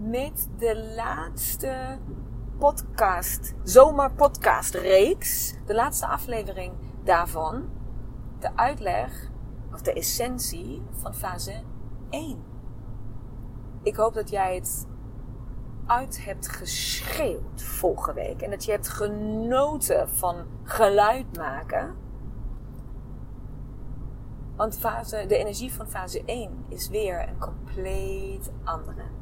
met de laatste podcast, zomerpodcast reeks. De laatste aflevering daarvan. De uitleg, of de essentie van fase 1. Ik hoop dat jij het uit hebt geschreeuwd vorige week. En dat je hebt genoten van geluid maken. Want fase, de energie van fase 1 is weer een compleet andere.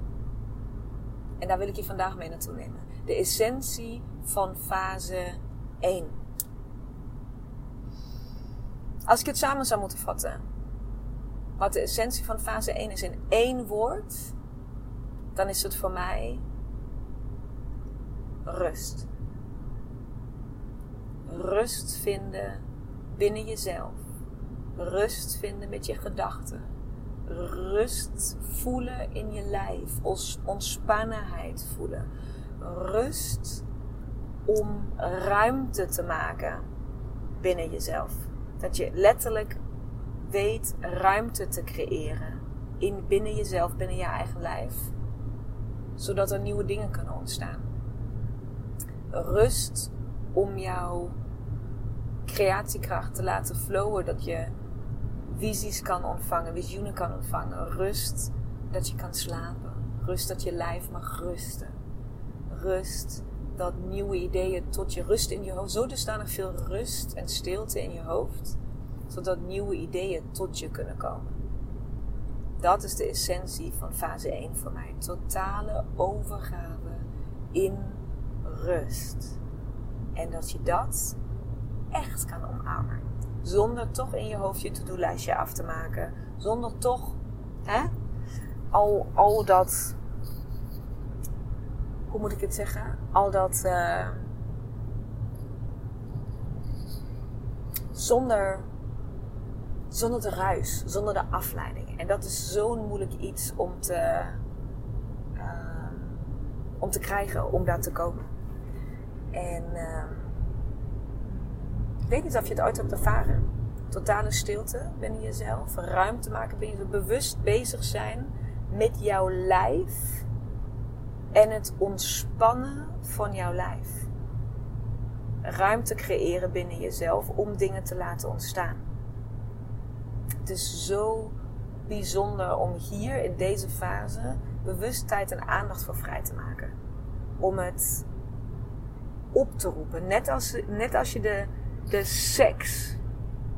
En daar wil ik je vandaag mee naartoe nemen. De essentie van fase 1. Als ik het samen zou moeten vatten, wat de essentie van fase 1 is in één woord, dan is het voor mij rust. Rust vinden binnen jezelf. Rust vinden met je gedachten rust voelen in je lijf, ontspannenheid voelen. Rust om ruimte te maken binnen jezelf. Dat je letterlijk weet ruimte te creëren in, binnen jezelf, binnen je eigen lijf, zodat er nieuwe dingen kunnen ontstaan. Rust om jouw creatiekracht te laten flowen, dat je visies kan ontvangen, visioenen kan ontvangen. Rust dat je kan slapen. Rust dat je lijf mag rusten. Rust dat nieuwe ideeën tot je rust in je hoofd. Zo er veel rust en stilte in je hoofd. Zodat nieuwe ideeën tot je kunnen komen. Dat is de essentie van fase 1 voor mij. Totale overgave in rust. En dat je dat echt kan omarmen. Zonder toch in je hoofd je to-do-lijstje af te maken. Zonder toch hè, al, al dat. Hoe moet ik het zeggen? Al dat. Uh, zonder. Zonder de ruis, zonder de afleiding. En dat is zo'n moeilijk iets om te. Uh, om te krijgen, om daar te komen. En. Ik weet niet of je het ooit hebt ervaren. Totale stilte binnen jezelf. Ruimte maken binnen jezelf. Bewust bezig zijn met jouw lijf. En het ontspannen van jouw lijf. Ruimte creëren binnen jezelf om dingen te laten ontstaan. Het is zo bijzonder om hier in deze fase bewust tijd en aandacht voor vrij te maken. Om het op te roepen. Net als, net als je de de seks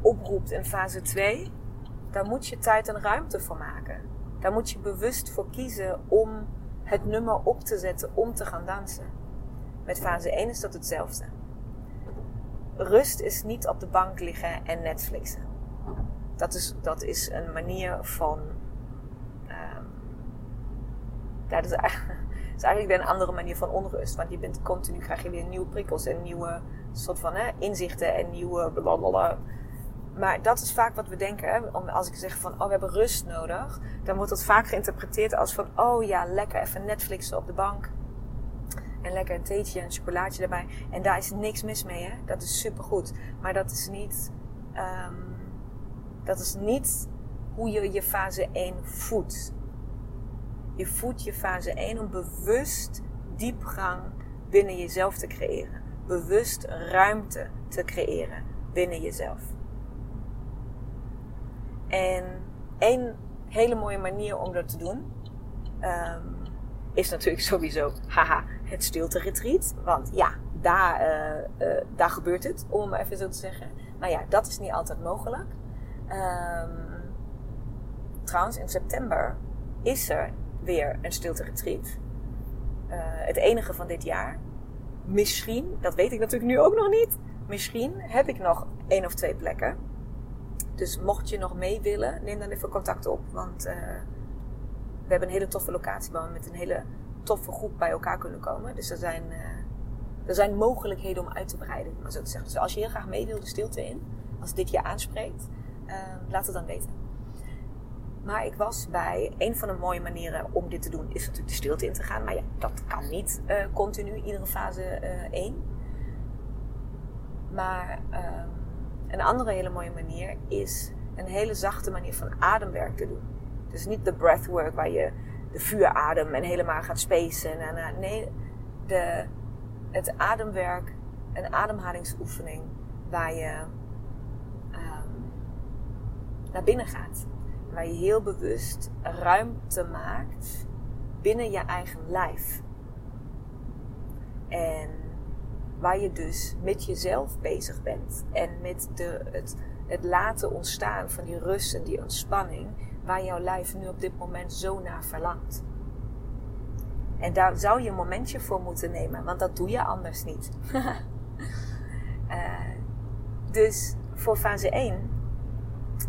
oproept in fase 2, daar moet je tijd en ruimte voor maken. Daar moet je bewust voor kiezen om het nummer op te zetten om te gaan dansen. Met fase 1 is dat hetzelfde. Rust is niet op de bank liggen en Netflixen. Dat is, dat is een manier van. Um, dat is eigenlijk, is eigenlijk weer een andere manier van onrust. Want je bent continu, krijg je weer nieuwe prikkels en nieuwe soort van hè, inzichten en nieuwe blablabla. Maar dat is vaak wat we denken. Hè? Als ik zeg van, oh, we hebben rust nodig. Dan wordt dat vaak geïnterpreteerd als van, oh ja, lekker even Netflixen op de bank. En lekker een theetje en een chocolaatje erbij. En daar is niks mis mee, hè. Dat is supergoed. Maar dat is niet... Um, dat is niet hoe je je fase 1 voedt. Je voedt je fase 1 om bewust diepgang binnen jezelf te creëren bewust ruimte te creëren binnen jezelf. En één hele mooie manier om dat te doen um, is natuurlijk sowieso, haha, het stilte retreat. Want ja, daar, uh, daar gebeurt het, om het even zo te zeggen. Maar ja, dat is niet altijd mogelijk. Um, trouwens, in september is er weer een stilte retreat. Uh, het enige van dit jaar. Misschien, dat weet ik natuurlijk nu ook nog niet. Misschien heb ik nog één of twee plekken. Dus mocht je nog mee willen, neem dan even contact op. Want uh, we hebben een hele toffe locatie waar we met een hele toffe groep bij elkaar kunnen komen. Dus er zijn, uh, er zijn mogelijkheden om uit te breiden, maar zo te zeggen. Dus als je heel graag mee wil de stilte in, als dit je aanspreekt, laat het dan weten. Maar ik was bij een van de mooie manieren om dit te doen, is natuurlijk de stilte in te gaan. Maar ja, dat kan niet uh, continu, iedere fase 1. Maar um, een andere hele mooie manier is een hele zachte manier van ademwerk te doen. Dus niet de breathwork waar je de vuuradem en helemaal gaat spacen. En, en, nee, de, het ademwerk, een ademhalingsoefening waar je um, naar binnen gaat. Waar je heel bewust ruimte maakt binnen je eigen lijf. En waar je dus met jezelf bezig bent. En met de, het, laten ontstaan van die rust en die ontspanning. Waar jouw lijf nu op dit moment zo naar verlangt. En daar zou je een momentje voor moeten nemen, want dat doe je anders niet. uh, dus voor fase 1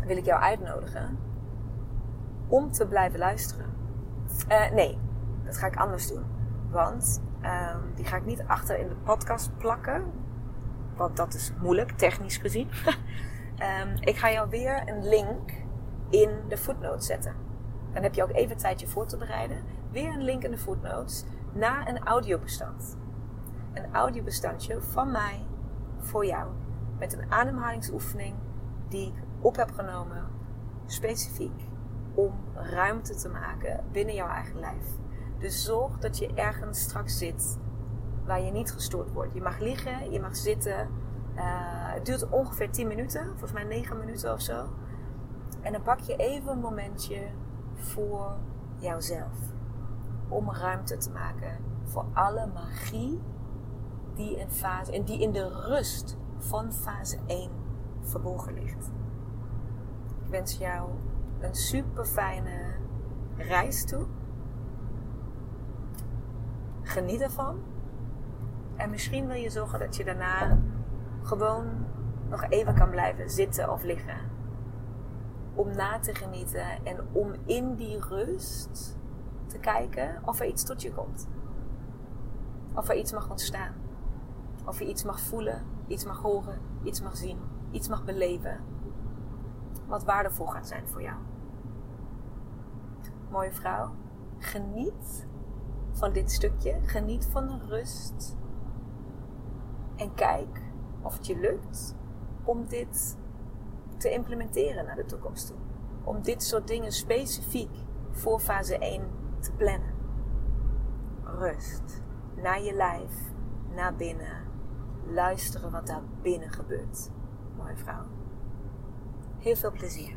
wil ik jou uitnodigen om te blijven luisteren. Uh, nee, dat ga ik anders doen. Want um, die ga ik niet achter in de podcast plakken. Want dat is moeilijk, technisch gezien. um, ik ga jou weer een link in de footnotes zetten. Dan heb je ook even tijd je voor te bereiden. Weer een link in de footnotes naar een audiobestand. Een audiobestandje van mij voor jou. Met een ademhalingsoefening die ik op heb genomen specifiek om ruimte te maken binnen jouw eigen lijf. Dus zorg dat je ergens straks zit waar je niet gestoord wordt. Je mag liggen, je mag zitten. Uh, het duurt ongeveer 10 minuten, volgens mij 9 minuten of zo. En dan pak je even een momentje voor jouzelf. Om ruimte te maken voor alle magie die in, fase, en die in de rust van fase 1 verborgen ligt. Ik wens jou een super fijne reis toe. Geniet ervan. En misschien wil je zorgen dat je daarna gewoon nog even kan blijven zitten of liggen. Om na te genieten en om in die rust te kijken of er iets tot je komt. Of er iets mag ontstaan. Of je iets mag voelen, iets mag horen, iets mag zien, iets mag beleven. Wat waardevol gaat zijn voor jou. Mooie vrouw, geniet van dit stukje. Geniet van de rust. En kijk of het je lukt om dit te implementeren naar de toekomst toe. Om dit soort dingen specifiek voor fase 1 te plannen. Rust. Naar je lijf. Naar binnen. Luisteren wat daar binnen gebeurt. Mooie vrouw. Heel veel plezier.